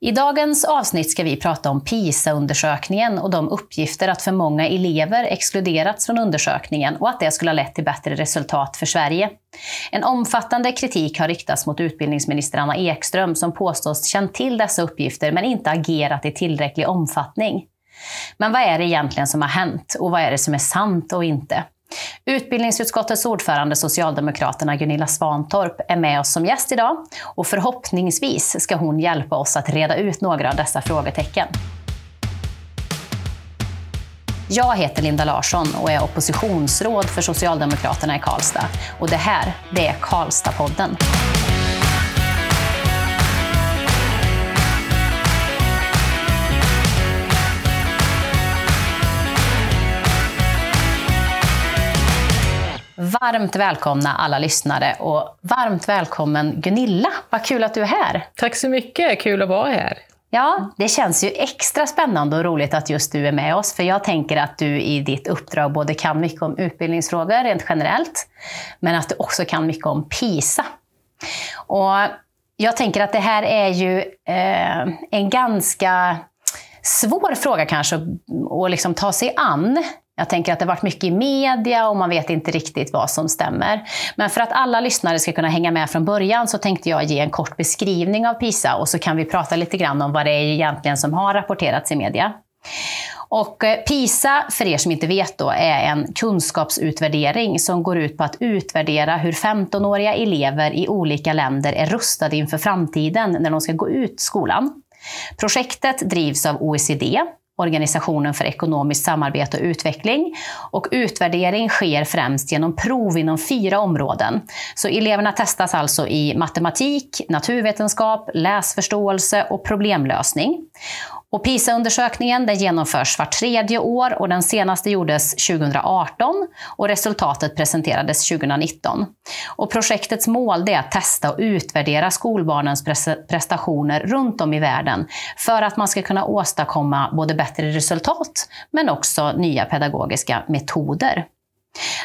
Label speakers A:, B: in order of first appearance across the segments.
A: I dagens avsnitt ska vi prata om PISA-undersökningen och de uppgifter att för många elever exkluderats från undersökningen och att det skulle ha lett till bättre resultat för Sverige. En omfattande kritik har riktats mot utbildningsminister Anna Ekström som påstås känt till dessa uppgifter men inte agerat i tillräcklig omfattning. Men vad är det egentligen som har hänt och vad är det som är sant och inte? Utbildningsutskottets ordförande, Socialdemokraterna Gunilla Svantorp, är med oss som gäst idag och förhoppningsvis ska hon hjälpa oss att reda ut några av dessa frågetecken. Jag heter Linda Larsson och är oppositionsråd för Socialdemokraterna i Karlstad. Och det här, det är Karlstadpodden. Varmt välkomna alla lyssnare och varmt välkommen Gunilla. Vad kul att du är här.
B: Tack så mycket, kul att vara här.
A: Ja, det känns ju extra spännande och roligt att just du är med oss, för jag tänker att du i ditt uppdrag både kan mycket om utbildningsfrågor rent generellt, men att du också kan mycket om PISA. Och jag tänker att det här är ju eh, en ganska svår fråga kanske att liksom ta sig an. Jag tänker att det har varit mycket i media och man vet inte riktigt vad som stämmer. Men för att alla lyssnare ska kunna hänga med från början så tänkte jag ge en kort beskrivning av PISA och så kan vi prata lite grann om vad det är egentligen som har rapporterats i media. Och eh, PISA, för er som inte vet, då, är en kunskapsutvärdering som går ut på att utvärdera hur 15-åriga elever i olika länder är rustade inför framtiden när de ska gå ut skolan. Projektet drivs av OECD Organisationen för ekonomiskt samarbete och utveckling. Och utvärdering sker främst genom prov inom fyra områden. Så eleverna testas alltså i matematik, naturvetenskap, läsförståelse och problemlösning. Och PISA-undersökningen den genomförs vart tredje år och den senaste gjordes 2018 och resultatet presenterades 2019. Och projektets mål är att testa och utvärdera skolbarnens prestationer runt om i världen för att man ska kunna åstadkomma både bättre bättre resultat men också nya pedagogiska metoder.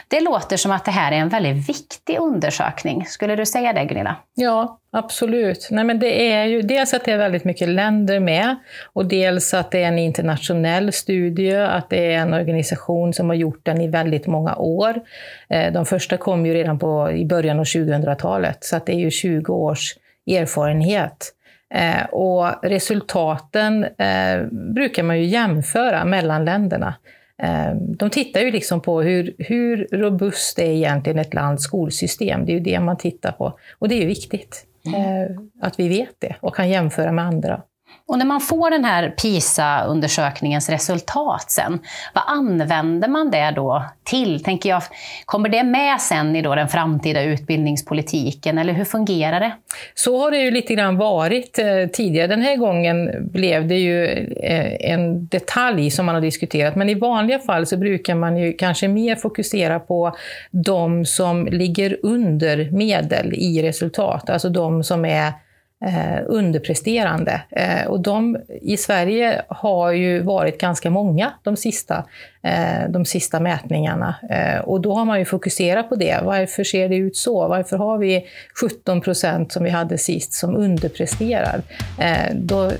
A: Det låter som att det här är en väldigt viktig undersökning. Skulle du säga det Gunilla?
B: Ja, absolut. Nej, men det är ju dels att det är väldigt mycket länder med och dels att det är en internationell studie, att det är en organisation som har gjort den i väldigt många år. Eh, de första kom ju redan på, i början av 2000-talet, så att det är ju 20 års erfarenhet. Eh, och resultaten eh, brukar man ju jämföra mellan länderna. Ehm, de tittar ju liksom på hur, hur robust är egentligen ett lands skolsystem. Det är ju det man tittar på. Och det är ju viktigt mm. Eh, att vi vet det och kan jämföra med andra.
A: Och när man får den här PISA-undersökningens resultat sen, vad använder man det då till? Tänker jag, kommer det med sen i då den framtida utbildningspolitiken, eller hur fungerar det?
B: Så har det ju lite grann varit eh, tidigare. Den här gången blev det ju eh, en detalj som man har diskuterat, men i vanliga fall så brukar man ju kanske mer fokusera på de som ligger under medel i resultat, alltså de som är eh, underpresterande. Eh, och de i Sverige har ju varit ganska många de sista, eh, de sista mätningarna. Eh, och då har man ju fokuserat på det. Varför ser det ut så? Varför har vi 17 procent som vi hade sist som underpresterar? Eh, då,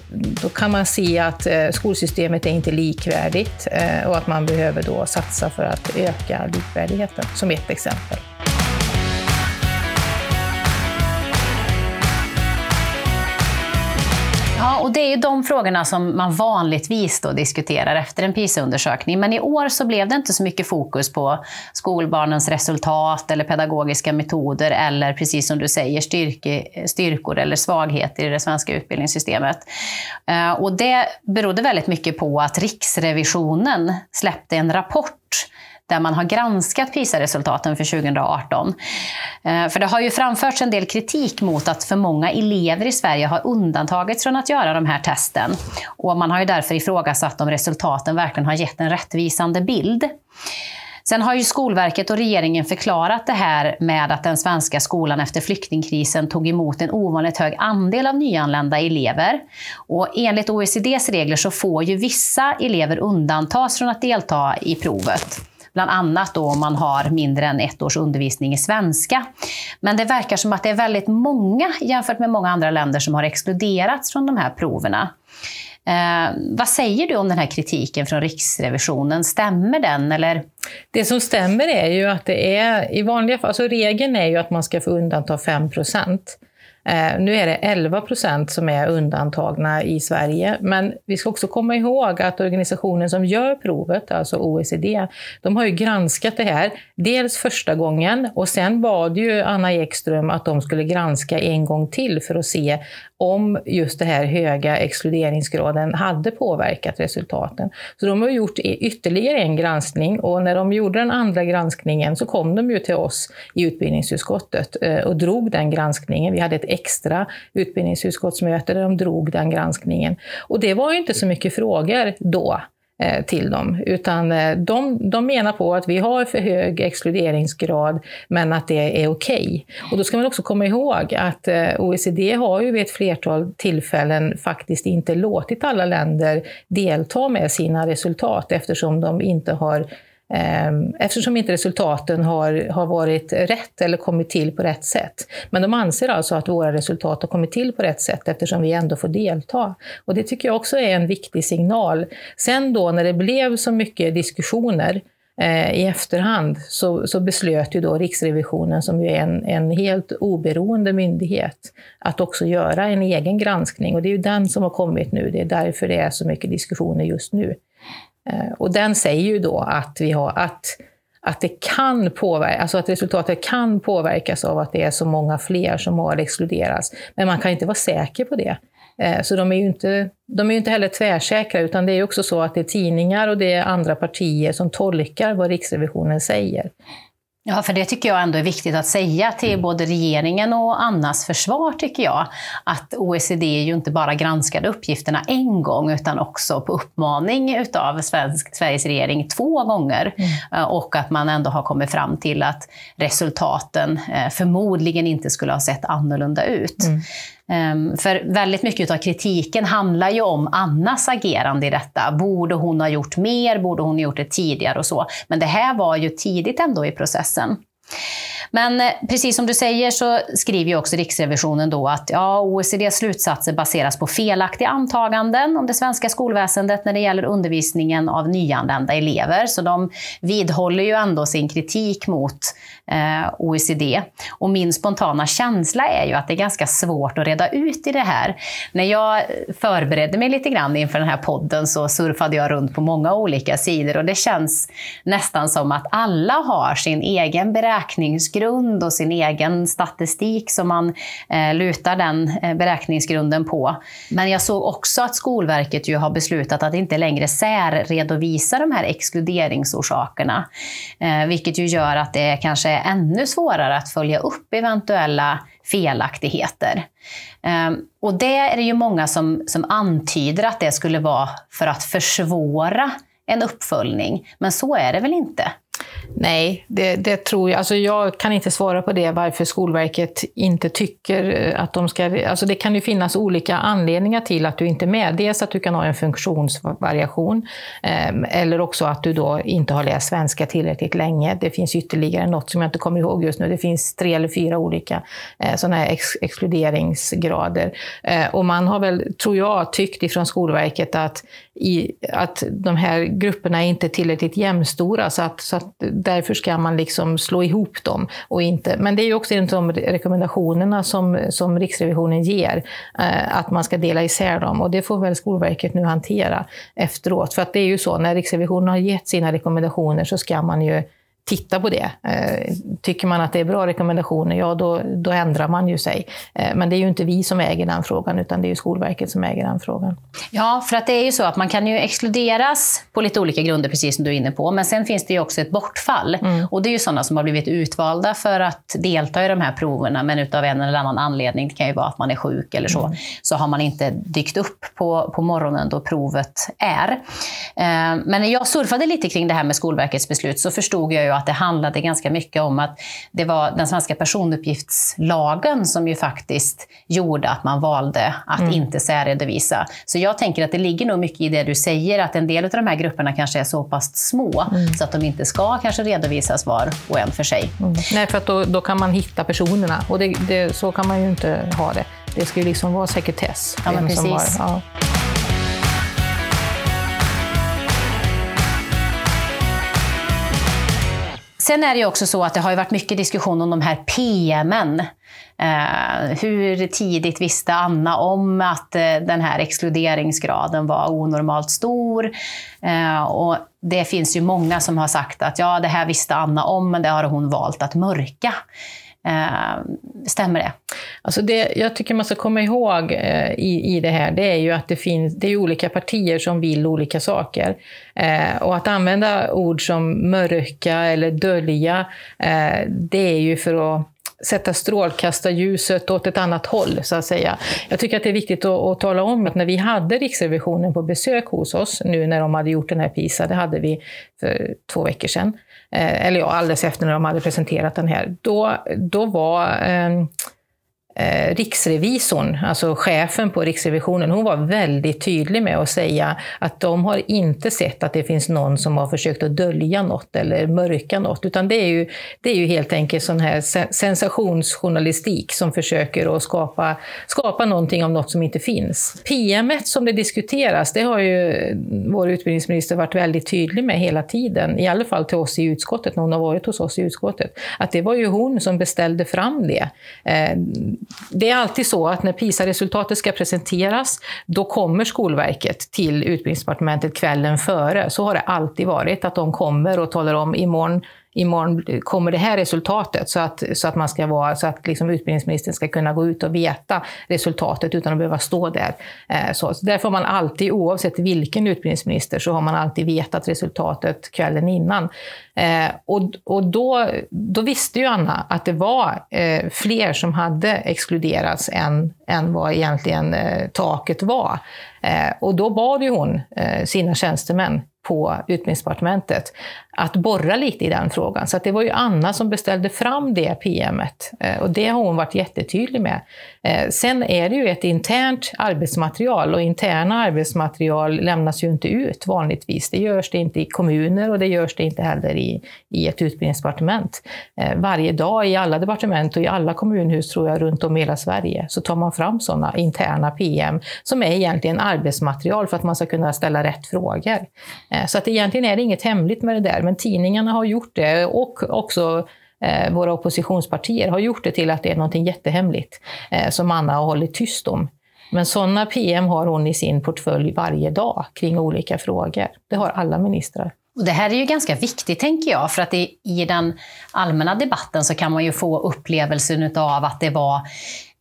B: då kan man se att eh, skolsystemet är inte likvärdigt eh, och att man behöver då satsa för att öka likvärdigheten, som ett exempel.
A: Och det är ju de frågorna som man vanligtvis då diskuterar efter en PISA-undersökning. Men i år så blev det inte så mycket fokus på skolbarnens resultat eller pedagogiska metoder eller precis som du säger styrke, styrkor eller svagheter i det svenska utbildningssystemet. Eh, och det berodde väldigt mycket på att Riksrevisionen släppte en rapport där man har granskat PISA-resultaten för 2018. Eh, för det har ju framförts en del kritik mot att för många elever i Sverige har undantagits från att göra de här testen. Och man har ju därför ifrågasatt om resultaten verkligen har gett en rättvisande bild. Sen har ju Skolverket och regeringen förklarat det här med att den svenska skolan efter flyktingkrisen tog emot en ovanligt hög andel av nyanlända elever. Och enligt OECDs regler så får ju vissa elever undantas från att delta i provet. Bland annat då om man har mindre än ett års undervisning i svenska. Men det verkar som att det är väldigt många, jämfört med många andra länder, som har exkluderats från de här proverna. Eh, vad säger du om den här kritiken från Riksrevisionen? Stämmer den? Eller?
B: Det som stämmer är ju att det är, i vanliga fall, alltså regeln är ju att man ska få undanta 5 procent. Eh, nu är det 11 procent som är undantagna i Sverige, men vi ska också komma ihåg att organisationen som gör provet, alltså OECD, de har ju granskat det här. Dels första gången och sen bad ju Anna Ekström att de skulle granska en gång till för att se om just den här höga exkluderingsgraden hade påverkat resultaten. Så de har gjort ytterligare en granskning och när de gjorde den andra granskningen så kom de ju till oss i utbildningsutskottet eh, och drog den granskningen. Vi hade ett extra utbildningsutskottsmöte där de drog den granskningen. Och det var ju inte så mycket frågor då eh, till dem. Utan eh, de, de menar på att vi har för hög exkluderingsgrad, men att det är okej. Okay. Och då ska man också komma ihåg att eh, OECD har ju vid ett flertal tillfällen faktiskt inte låtit alla länder delta med sina resultat eftersom de inte har Ehm, eftersom inte resultaten har, har varit rätt eller kommit till på rätt sätt. Men de anser alltså att våra resultat har kommit till på rätt sätt eftersom vi ändå får delta. Och det tycker jag också är en viktig signal. Sen då när det blev så mycket diskussioner eh, i efterhand så, så, beslöt ju då Riksrevisionen, som ju är en, en helt oberoende myndighet, att också göra en egen granskning. Och det är ju den som har kommit nu. Det är därför det är så mycket diskussioner just nu. Eh, och den säger ju då att, vi har, att, att, det kan påverka, alltså att resultatet kan påverkas av att det är så många fler som har exkluderats. Men man kan inte vara säker på det. Eh, så de är ju inte, de är inte heller tvärsäkra, utan det är också så att det är tidningar och det är andra partier som tolkar vad Riksrevisionen säger.
A: Ja, för det tycker jag ändå är viktigt att säga till mm. både regeringen och Annas försvar, tycker jag. Att OECD ju inte bara granskade uppgifterna en gång, utan också på uppmaning utav svensk, Sveriges regering två gånger. Mm. Eh, och att man ändå har kommit fram till att resultaten eh, förmodligen inte skulle ha sett annorlunda ut. Mm. Um, för väldigt mycket av kritiken handlar ju om Annas agerande i detta. Borde hon ha gjort mer? Borde hon ha gjort det tidigare och så? Men det här var ju tidigt ändå i processen. Men eh, precis som du säger så skriver ju också Riksrevisionen då att ja, OECDs slutsatser baseras på felaktiga antaganden om det svenska skolväsendet när det gäller undervisningen av nyanlända elever. Så de vidhåller ju ändå sin kritik mot eh, OECD. Och min spontana känsla är ju att det är ganska svårt att reda ut i det här. När jag förberedde mig lite grann inför den här podden så surfade jag runt på många olika sidor och det känns nästan som att alla har sin egen beräkningsgrund och sin egen statistik som man eh, lutar den eh, beräkningsgrunden på. Men jag såg också att Skolverket ju har beslutat att inte längre särredovisa de här exkluderingsorsakerna. Eh, vilket ju gör att det kanske är ännu svårare att följa upp eventuella felaktigheter. Ehm, och det är det ju många som, som antyder att det skulle vara för att försvåra en uppföljning. Men så är det väl inte?
B: Nej, det, det, tror jag. Alltså jag kan inte svara på det, varför Skolverket inte tycker eh, att de ska... Alltså det kan ju finnas olika anledningar till att du inte är med. Dels att du kan ha en funktionsvariation, eh, eller också att du då inte har läst svenska tillräckligt länge. Det finns ytterligare något som jag inte kommer ihåg just nu. Det finns tre eller fyra olika eh, sådana här ex exkluderingsgrader. Eh, och man har väl, tror jag, tyckt ifrån Skolverket att, i, att de här grupperna är inte tillräckligt jämnstora, så att, så att därför ska man liksom slå ihop dem. Och inte, men det är ju också en av de rekommendationerna som, som Riksrevisionen ger, eh, att man ska dela isär dem. Och det får väl Skolverket nu hantera efteråt. För att det är ju så, när Riksrevisionen har gett sina rekommendationer så ska man ju titta på det. Eh, tycker man att det är bra rekommendationer, ja då, då ändrar man ju sig. Eh, men det är ju inte vi som äger den frågan, utan det är Skolverket som äger den frågan.
A: Ja, för att det är ju så att man kan ju exkluderas på lite olika grunder, precis som du är inne på. Men sen finns det ju också ett bortfall. Mm. Och det är ju sådana som har blivit utvalda för att delta i de här proverna, men utav en eller annan anledning, det kan ju vara att man är sjuk eller så, mm. så har man inte dykt upp på, på morgonen då provet är. Eh, men när jag surfade lite kring det här med Skolverkets beslut så förstod jag ju jag att det handlade ganska mycket om att det var den svenska personuppgiftslagen som ju faktiskt gjorde att man valde att mm. inte särredovisa. Så jag tänker att det ligger nog mycket i det du säger, att en del av de här grupperna kanske är så pass små mm. så att de inte ska kanske redovisas var och en för sig.
B: Mm. Nej, för att då, då, kan man hitta personerna och det, det, så kan man ju inte ha det. Det ska ju liksom vara sekretess.
A: Ja, men precis. Har, ja. Sen är det ju också så att det har varit mycket diskussion om de här PMen. Eh, hur tidigt visste Anna om att eh, den här exkluderingsgraden var onormalt stor? Eh, och det finns ju många som har sagt att ja, det här visste Anna om, men det har hon valt att mörka. Eh, stämmer det?
B: Alltså det? Jag tycker man ska komma ihåg eh, i, i det här, det är ju att det finns det är olika partier som vill olika saker. Eh, och att använda ord som mörka eller dölja, eh, det är ju för att sätta strålkastarljuset åt ett annat håll, så att säga. Jag tycker att det är viktigt att, att, tala om att när vi hade Riksrevisionen på besök hos oss, nu när de hade gjort den här PISA, det hade vi för två veckor sedan, eh, eller ja, alldeles efter när de hade presenterat den här, då, då var eh, eh, riksrevisorn, alltså chefen på Riksrevisionen, hon var väldigt tydlig med att säga att de har inte sett att det finns någon som har försökt att dölja något eller mörka något, utan det är ju, det är ju helt enkelt sån här sensationsjournalistik som försöker att skapa, skapa någonting om något som inte finns. PMet som det diskuteras, det har ju vår utbildningsminister varit väldigt tydlig med hela tiden, i alla fall till oss i utskottet, när hon har varit hos oss i utskottet, att det var ju hon som beställde fram det. Eh, det är alltid så att när PISA-resultatet ska presenteras, då kommer Skolverket till Utbildningsdepartementet kvällen före. Så har det alltid varit, att de kommer och talar om imorgon imorgon kommer det här resultatet, så att, så att, man ska vara, så att liksom utbildningsministern ska kunna gå ut och veta resultatet utan att behöva stå där. Eh, så, så därför har man alltid, oavsett vilken utbildningsminister, så har man alltid vetat resultatet kvällen innan. Eh, och och då, då visste ju Anna att det var eh, fler som hade exkluderats än, än vad egentligen eh, taket var. Eh, och då bad ju hon eh, sina tjänstemän på Utbildningsdepartementet att borra lite i den frågan. Så det var ju Anna som beställde fram det PMet eh, och det har hon varit jättetydlig med. Eh, sen är det ju ett internt arbetsmaterial och interna arbetsmaterial lämnas ju inte ut vanligtvis. Det görs det inte i kommuner och det görs det inte heller i, i ett utbildningsdepartement. Eh, varje dag i alla departement och i alla kommunhus tror jag runt om i hela Sverige så tar man fram sådana interna PM som är egentligen arbetsmaterial för att man ska kunna ställa rätt frågor. Så att egentligen är det inget hemligt med det där men tidningarna har gjort det och också eh, våra oppositionspartier har gjort det till att det är något jättehemligt eh, som Anna har hållit tyst om. Men sådana PM har hon i sin portfölj varje dag kring olika frågor. Det har alla ministrar.
A: Och det här är ju ganska viktigt, tänker jag, för att i, i den allmänna debatten så kan man ju få upplevelsen av att det var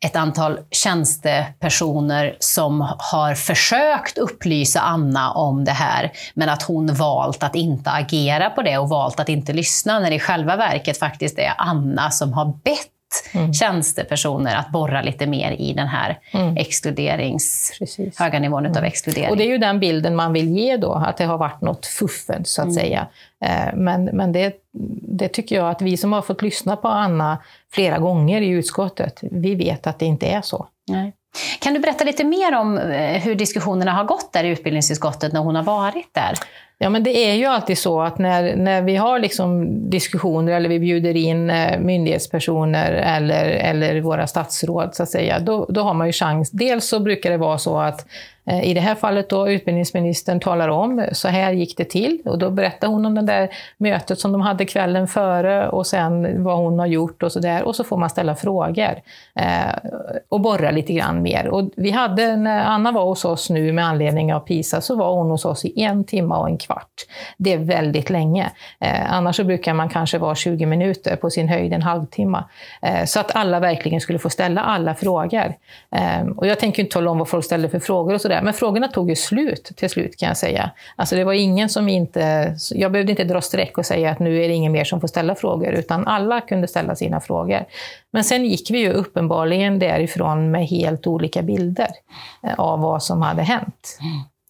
A: ett antal tjänstepersoner som har försökt upplysa Anna om det här, men att hon valt att inte agera på det och valt att inte lyssna, när det i själva verket faktiskt är Anna som har bett mm. tjänstepersoner att borra lite mer i den här mm. exkluderings, Precis. höga nivån mm. av exkludering.
B: Och det är ju den bilden man vill ge då, att det har varit något fuffens så att mm. säga. Eh, men, men det, det tycker jag att vi som har fått lyssna på Anna flera gånger i utskottet, vi vet att det inte är så.
A: Nej. Kan du berätta lite mer om eh, hur diskussionerna har gått där i utbildningsutskottet när hon har varit där?
B: Ja, men det är ju alltid så att när, när vi har liksom diskussioner eller vi bjuder in eh, myndighetspersoner eller, eller våra statsråd, så att säga, då, då har man ju chans. Dels så brukar det vara så att eh, I det här fallet då utbildningsministern talar om, så här gick det till. Och då berättar hon om det där mötet som de hade kvällen före och sen vad hon har gjort och så där. Och så får man ställa frågor eh, och borra lite grann mer. Och vi hade, när Anna var hos oss nu med anledning av PISA, så var hon hos oss i en timme och en kvart. Det är väldigt länge. Eh, annars så brukar man kanske vara 20 minuter, på sin höjd en halvtimme. Eh, så att alla verkligen skulle få ställa alla frågor. Eh, och jag tänker inte tala om vad folk ställde för frågor och sådär. Men frågorna tog ju slut till slut kan jag säga. Alltså det var ingen som inte... Jag behövde inte dra streck och säga att nu är det ingen mer som får ställa frågor, utan alla kunde ställa sina frågor. Men sen gick vi ju uppenbarligen därifrån med helt olika bilder eh, av vad som hade hänt.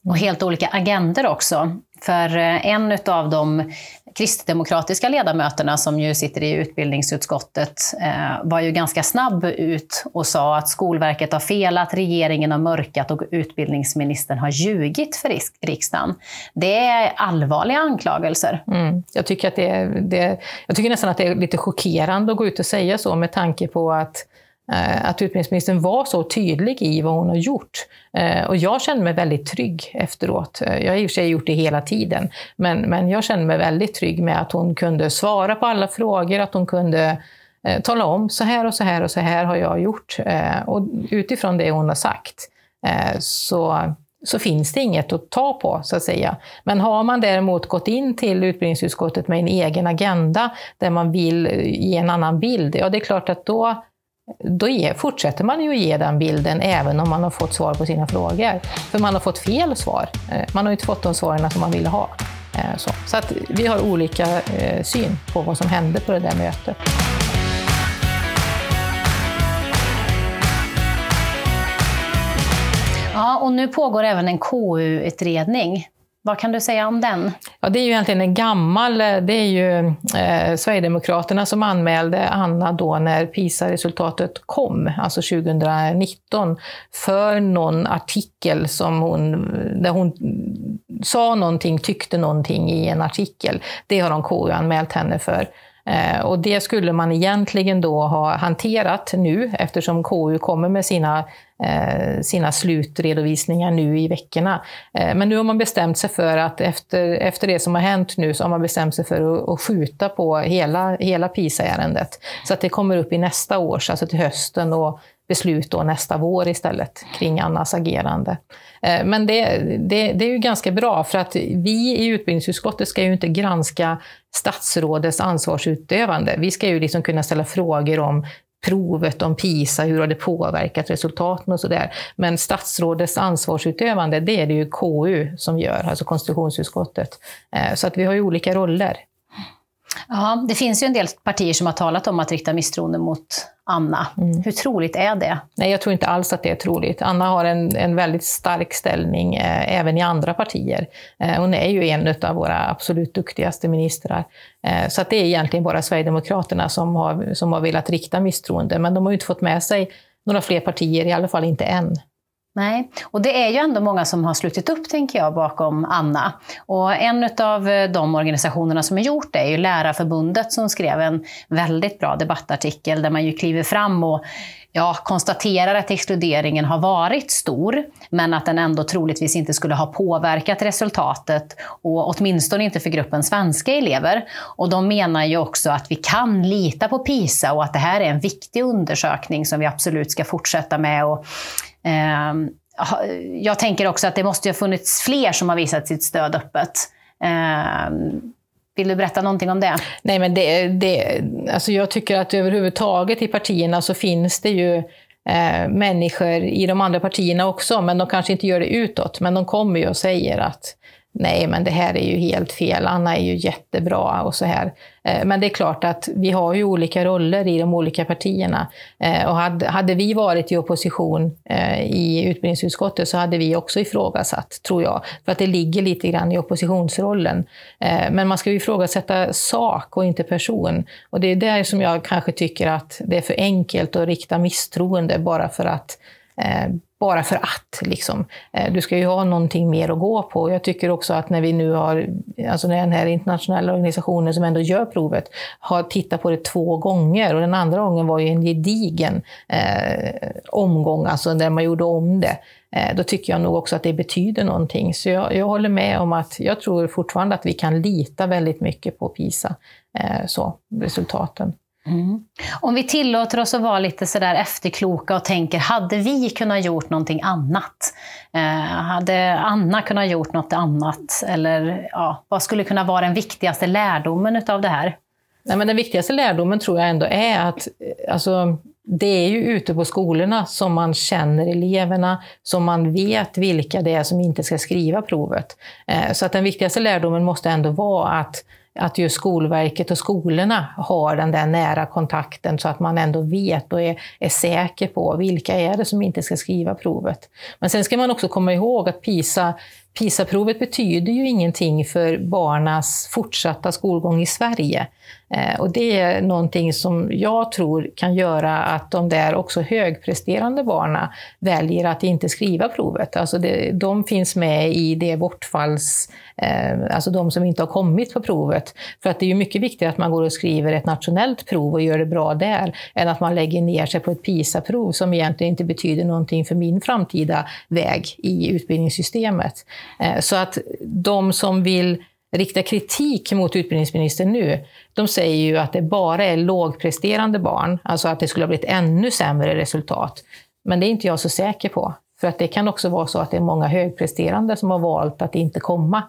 A: Och helt olika agender också. För eh, en av de kristdemokratiska ledamöterna som ju sitter i utbildningsutskottet eh, var ju ganska snabb ut och sa att Skolverket har felat, regeringen har mörkat och utbildningsministern har ljugit för riksdagen. Det är allvarliga anklagelser.
B: Mm. Jag, tycker att det, det, jag tycker nästan att det är lite chockerande att gå ut och säga så med tanke på att Eh, att utbildningsministern var så tydlig i vad hon har gjort. Eh, och jag kände mig väldigt trygg efteråt. Eh, jag har i och för sig gjort det hela tiden, men, men jag kände mig väldigt trygg med att hon kunde svara på alla frågor, att hon kunde tala om så här och så här och så här har jag gjort. Och utifrån det hon har sagt så, så finns det inget att ta på, så att säga. Men har man däremot gått in till utbildningsutskottet med en egen agenda där man vill ge en annan bild, ja det är klart att då då fortsätter man ju att ge den bilden även om man har fått svar på sina frågor. För man har fått fel svar. Eh, man har inte fått de svaren som man ville ha. Eh, så, så att vi har olika eh, syn på vad som hände på det där mötet.
A: Ja, och nu pågår även en KU-utredning vad kan du säga om den?
B: Ja, det är ju egentligen en gammal, eh, det är ju eh, Sverigedemokraterna som anmälde Anna då när PISA-resultatet kom, alltså 2019, för någon artikel som hon, där hon sa någonting, tyckte någonting i en artikel. Det har de KU-anmält henne för. Eh, och det skulle man egentligen då ha hanterat nu eftersom KU kommer med sina, eh, sina slutredovisningar nu i veckorna. Eh, men nu har man bestämt sig för att efter, efter det som har hänt nu så har man bestämt sig för att, att skjuta på hela, hela PISA-ärendet. Så att det kommer upp i nästa års, alltså till hösten och beslut då nästa vår istället kring Annas agerande. Eh, men det, det, det, är ju ganska bra för att vi i utbildningsutskottet ska ju inte granska statsrådets ansvarsutövande. Vi ska ju liksom kunna ställa frågor om provet, om PISA, hur har det påverkat resultaten och sådär. Men statsrådets ansvarsutövande, det är det ju KU som gör, alltså konstitutionsutskottet. Eh, så att vi har ju olika roller.
A: Ja, det finns ju en del partier som har talat om att rikta misstroende mot Anna. Mm. Hur troligt är det?
B: Nej, jag tror inte alls att det är troligt. Anna har en, en väldigt stark ställning eh, även i andra partier. Eh, hon är ju en av våra absolut duktigaste ministrar. Eh, så att det är egentligen bara Sverigedemokraterna som har, som har velat rikta misstroende, men de har ju inte fått med sig några fler partier, i alla fall inte än.
A: Nej, och det är ju ändå många som har slutit upp, tänker jag, bakom Anna. Och en av eh, de organisationerna som har gjort det är ju Lärarförbundet som skrev en väldigt bra debattartikel där man ju kliver fram och ja, konstaterar att exkluderingen har varit stor, men att den ändå troligtvis inte skulle ha påverkat resultatet, och åtminstone inte för gruppen svenska elever. Och de menar ju också att vi kan lita på PISA och att det här är en viktig undersökning som vi absolut ska fortsätta med. Och Ehm, jag tänker också att det måste ha funnits fler som har visat sitt stöd öppet. Ehm, vill du berätta någonting om det?
B: Nej, men det, det, alltså jag tycker att överhuvudtaget i partierna så finns det ju eh, människor i de andra partierna också, men de kanske inte gör det utåt. Men de kommer ju och säger att nej, men det här är ju helt fel, Anna är ju jättebra och så här. Eh, men det är klart att vi har ju olika roller i de olika partierna. Eh, och hade, vi varit i opposition eh, i utbildningsutskottet så hade vi också ifrågasatt, tror jag. För att det ligger lite grann i oppositionsrollen. Men man ska ju ifrågasätta sak och inte person. Och det är där som jag kanske tycker att det är för enkelt att rikta misstroende bara för att Eh, bara för att. Liksom. Eh, du ska ju ha någonting mer att gå på. Jag tycker också att när vi nu har, alltså när den här internationella organisationen som ändå gör provet, har tittat på det två gånger och den andra gången var ju en gedigen eh, omgång, alltså där man gjorde om det. Eh, då tycker jag nog också att det betyder någonting. Så jag, jag, håller med om att jag tror fortfarande att vi kan lita väldigt mycket på PISA, eh, så, resultaten.
A: Mm. Om vi tillåter oss att vara lite sådär efterkloka och tänker, hade vi kunnat gjort någonting annat? Eh, hade Anna kunnat gjort något annat? Eller ja, vad skulle kunna vara den viktigaste lärdomen utav det här?
B: Nej, men den viktigaste lärdomen tror jag ändå är att eh, alltså, det är ju ute på skolorna som man känner eleverna, som man vet vilka det är som inte ska skriva provet. Eh, så att den viktigaste lärdomen måste ändå vara att att just Skolverket och skolorna har den där nära kontakten så att man ändå vet och är, är säker på vilka är det som inte ska skriva provet. Men sen ska man också komma ihåg att PISA PISA-provet betyder ju ingenting för barnas fortsatta skolgång i Sverige. Eh, och det är någonting som jag tror kan göra att de där också högpresterande barnen väljer att inte skriva provet. Alltså det, de finns med i det bortfalls... Eh, alltså de som inte har kommit på provet. För att det är ju mycket viktigare att man går och skriver ett nationellt prov och gör det bra där, än att man lägger ner sig på ett PISA-prov som egentligen inte betyder någonting för min framtida väg i utbildningssystemet. Eh, så att de som vill rikta kritik mot utbildningsministern nu, de säger ju att det bara är lågpresterande barn, alltså att det skulle ha blivit ännu sämre resultat. Men det är inte jag så säker på. För att det kan också vara så att det är många högpresterande som har valt att inte komma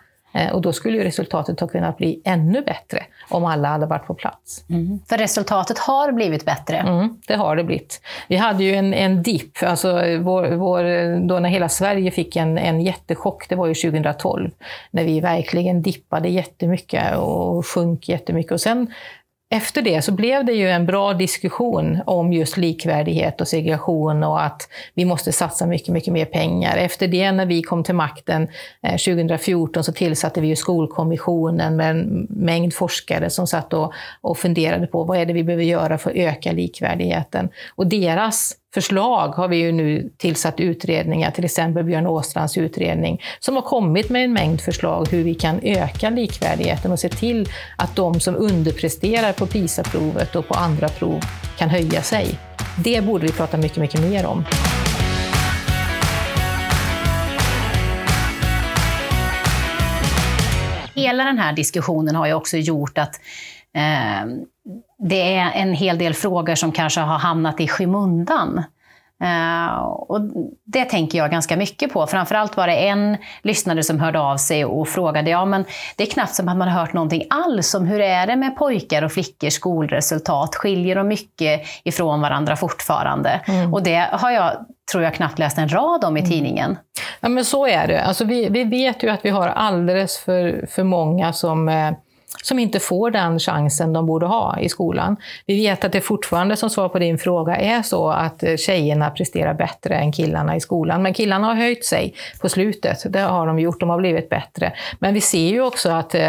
B: och då skulle ju resultatet ha kunnat bli ännu bättre om alla hade varit på plats.
A: Mm. För resultatet har blivit bättre?
B: Mm, det har det blivit. Vi hade ju en, en dipp, alltså vår, vår, då när hela Sverige fick en, en jättechock, det var ju 2012, när vi verkligen dippade jättemycket och sjönk jättemycket. Och sen efter det så blev det ju en bra diskussion om just likvärdighet och segregation och att vi måste satsa mycket, mycket mer pengar. Efter det, när vi kom till makten eh, 2014, så tillsatte vi ju Skolkommissionen med en mängd forskare som satt och, och funderade på vad är det vi behöver göra för att öka likvärdigheten. Och deras förslag har vi ju nu tillsatt utredningar, till exempel Björn Åstrands utredning, som har kommit med en mängd förslag hur vi kan öka likvärdigheten och se till att de som underpresterar på PISA-provet och på andra prov kan höja sig. Det borde vi prata mycket, mycket mer om.
A: Hela den här diskussionen har ju också gjort att eh, det är en hel del frågor som kanske har hamnat i skymundan. Uh, och det tänker jag ganska mycket på. Framförallt var det en lyssnare som hörde av sig och frågade, ja men det är knappt som att man har hört någonting alls om hur är det med pojkar och flickors skolresultat? Skiljer de mycket ifrån varandra fortfarande? Mm. Och det har jag, tror jag, knappt läst en rad om i mm. tidningen.
B: Ja men så är det. Alltså vi, vi vet ju att vi har alldeles för, för många som eh, som inte får den chansen de borde ha i skolan. Vi vet att det fortfarande, som svar på din fråga, är så att eh, tjejerna presterar bättre än killarna i skolan. Men killarna har höjt sig på slutet. Det har de gjort, de har blivit bättre. Men vi ser ju också att eh,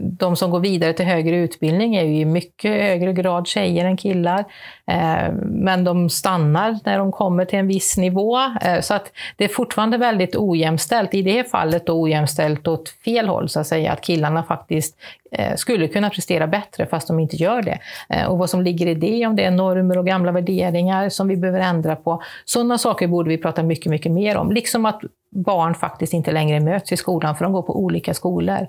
B: de som går vidare till högre utbildning är ju i mycket högre grad tjejer än killar. Eh, men de stannar när de kommer till en viss nivå. Eh, så att det är fortfarande väldigt ojämställt. I det här fallet då ojämställt åt fel håll, så att säga. Att killarna faktiskt eh, skulle kunna prestera bättre fast de inte gör det. Och vad som ligger i det, om det är normer och gamla värderingar som vi behöver ändra på. Sådana saker borde vi prata mycket, mycket mer om. Liksom att barn faktiskt inte längre möts i skolan för de går på olika skolor.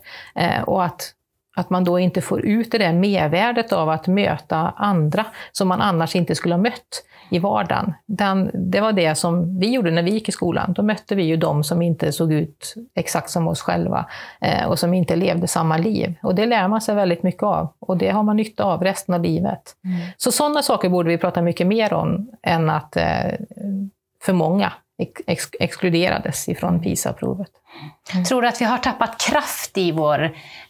B: Och att att man då inte får ut det där mervärdet av att möta andra som man annars inte skulle ha mött i vardagen. Den, det var det som vi gjorde när vi gick i skolan. Då mötte vi ju de som inte såg ut exakt som oss själva eh, och som inte levde samma liv. Och det lär man sig väldigt mycket av och det har man nytta av resten av livet. Mm. Så sådana saker borde vi prata mycket mer om än att eh, för många ex exkluderades ifrån PISA-provet.
A: Mm. Tror du att vi har tappat kraft i vår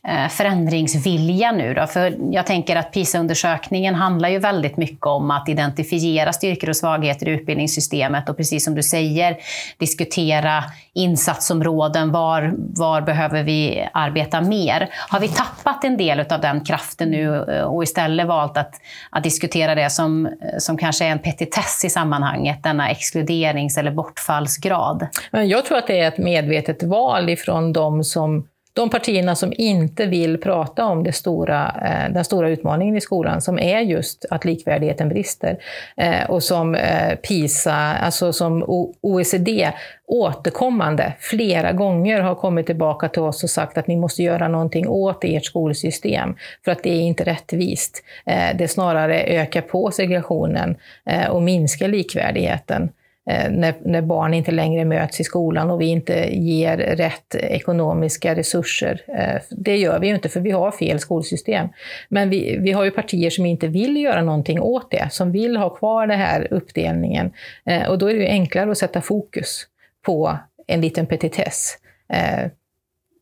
A: eh, förändringsvilja nu då? För jag tänker att PISA-undersökningen handlar ju väldigt mycket om att identifiera styrkor och svagheter i utbildningssystemet och precis som du säger, diskutera insatsområden. Var, var behöver vi arbeta mer? Har vi tappat en del av den kraften nu eh, och istället valt att, att diskutera det som, som kanske är en petitess i sammanhanget, denna exkluderings eller bortfallsgrad?
B: Jag tror att det är ett medvetet val ifrån de, som, de partierna som inte vill prata om det stora, eh, den stora utmaningen i skolan, som är just att likvärdigheten brister. Eh, och som eh, PISA, alltså som OECD, återkommande flera gånger har kommit tillbaka till oss och sagt att ni måste göra någonting åt ert skolsystem, för att det är inte rättvist. Eh, det snarare ökar på segregationen eh, och minskar likvärdigheten. Eh, när, när, barn inte längre möts i skolan och vi inte ger rätt ekonomiska resurser. Eh, det gör vi ju inte, för vi har fel skolsystem. Men vi, vi har ju partier som inte vill göra någonting åt det, som vill ha kvar den här uppdelningen. Eh, och då är det ju enklare att sätta fokus på en liten petitess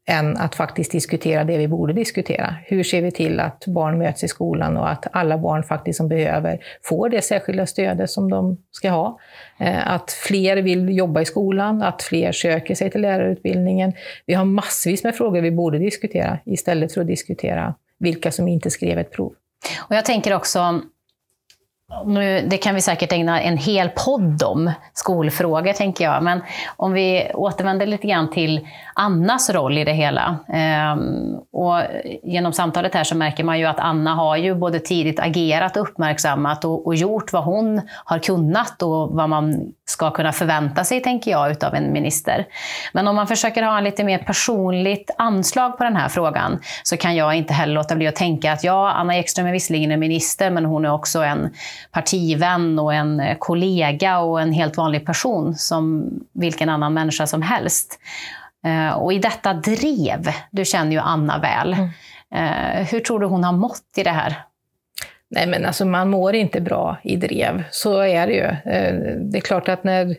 B: än att faktiskt diskutera det vi borde diskutera. Hur ser vi till att barn möts i skolan och att alla barn faktiskt som behöver får det särskilda stödet som de ska ha? Eh, att fler vill jobba i skolan, att fler söker sig till lärarutbildningen. Vi har massvis med frågor vi borde diskutera istället för att diskutera vilka som inte skrev ett prov.
A: Och jag tänker också nu, det kan vi säkert ägna en hel podd om, skolfrågor tänker jag. Men om vi återvänder lite grann till Annas roll i det hela. Ehm, och genom samtalet här så märker man ju att Anna har ju både tidigt agerat och uppmärksammat och, och gjort vad hon har kunnat och vad man ska kunna förvänta sig, tänker jag, utav en minister. Men om man försöker ha en lite mer personligt anslag på den här frågan så kan jag inte heller låta bli att tänka att ja, Anna Ekström är visserligen en minister, men hon är också en partivän och en kollega och en helt vanlig person som vilken annan människa som helst. Eh, och i detta drev, du känner ju Anna väl, mm. Eh, hur tror du hon har mått i det här?
B: Nej men alltså man mår inte bra i drev, så är det ju. Eh, det är klart att när,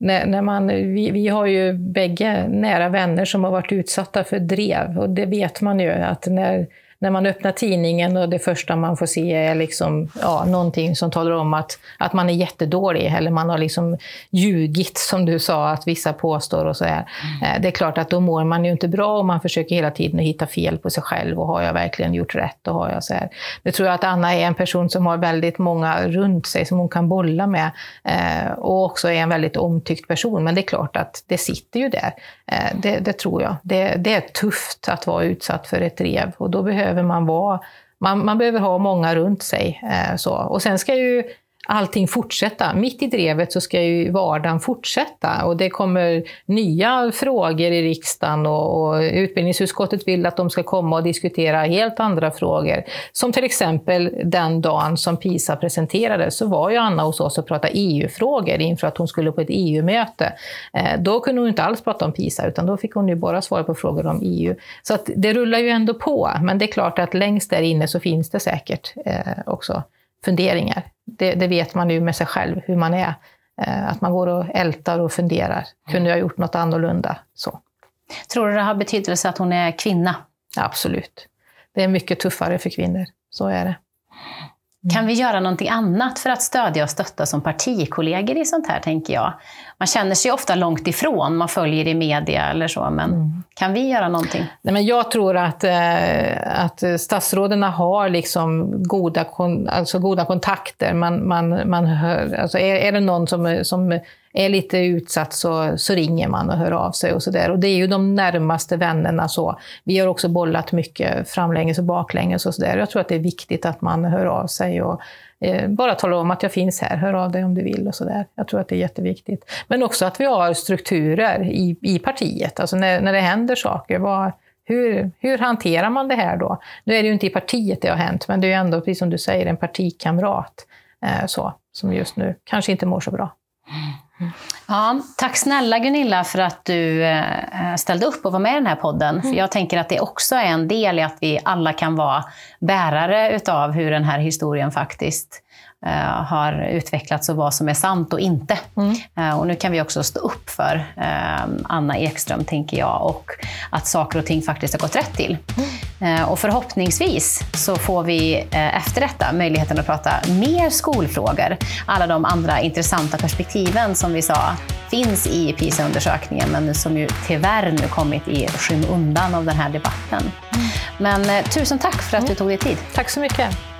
B: när, när man, vi, vi har ju bägge nära vänner som har varit utsatta för drev och det vet man ju att när när man öppnar tidningen och det första man får se är liksom, ja, någonting som talar om att, att man är jättedålig eller man har liksom ljugit, som du sa att vissa påstår. och så här. Mm. Det är klart att då mår man ju inte bra och man försöker hela tiden att hitta fel på sig själv. och Har jag verkligen gjort rätt? Och har jag så här. Nu tror jag att Anna är en person som har väldigt många runt sig som hon kan bolla med eh, och också är en väldigt omtyckt person. Men det är klart att det sitter ju där. Eh, det, det, tror jag. Det, det är tufft att vara utsatt för ett drev och då behöver behöver man vara man, man, behöver ha många runt sig. Eh, så. Och sen ska ju allting fortsätta. Mitt i drevet så ska ju vardagen fortsätta och det kommer nya frågor i riksdagen och, och utbildningsutskottet vill att de ska komma och diskutera helt andra frågor. Som till exempel den dagen som PISA presenterades så var ju Anna hos oss och pratade EU-frågor inför att hon skulle på ett EU-möte. Eh, då kunde hon inte alls prata om PISA utan då fick hon ju bara svara på frågor om EU. Så att det rullar ju ändå på, men det är klart att längst där inne så finns det säkert eh, också funderingar. Det, det, vet man ju med sig själv, hur man är. Eh, att man går och ältar och funderar. Kunde jag gjort något annorlunda? Så.
A: Tror du det har betydelse att hon är kvinna?
B: Absolut. Det är mycket tuffare för kvinnor. Så är det.
A: Kan vi göra någonting annat för att stödja och stötta som partikollegor i sånt här, tänker jag? Man känner sig ofta långt ifrån, man följer i media eller så, men mm. kan vi göra någonting?
B: Nej, men jag tror att, eh, att statsråden har liksom goda, alltså goda kontakter. Man, man, man hör, alltså är, är det någon som, som är lite utsatt så, så ringer man och hör av sig och sådär. Och det är ju de närmaste vännerna så. Vi har också bollat mycket framlänges och baklänges och sådär. Jag tror att det är viktigt att man hör av sig och eh, bara talar om att jag finns här, hör av dig om du vill och sådär. Jag tror att det är jätteviktigt. Men också att vi har strukturer i, i partiet, alltså när, när det händer saker. Vad, hur, hur hanterar man det här då? Nu är det ju inte i partiet det har hänt, men det är ju ändå, precis som du säger, en partikamrat eh, så, som just nu kanske inte mår så bra. Mm.
A: Ja, tack snälla Gunilla för att du eh, ställde upp och var med i den här podden. Mm. För jag tänker att det också är en del i att vi alla kan vara bärare utav hur den här historien faktiskt har utvecklats och vad som är sant och inte. Mm. Eh, och nu kan vi också stå upp för eh, Anna Ekström, tänker jag, och att saker och ting faktiskt har gått rätt till. Mm. Och förhoppningsvis så får vi efter detta möjligheten att prata mer skolfrågor. Alla de andra intressanta perspektiven som vi sa finns i PISA-undersökningen, men som ju tyvärr nu kommit i skymundan av den här debatten. Mm. Men tusen tack för att du tog dig tid.
B: Tack så mycket.